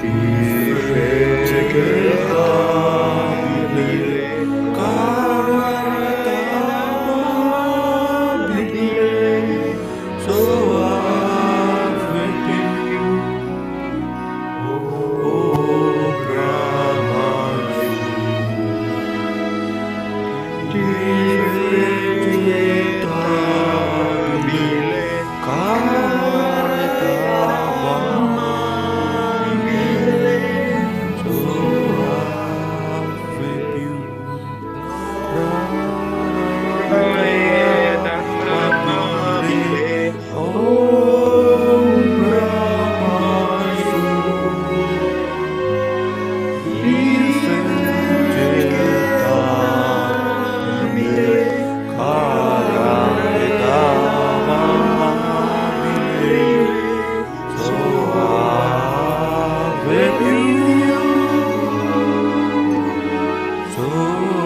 Jesus. Jesus. Oh.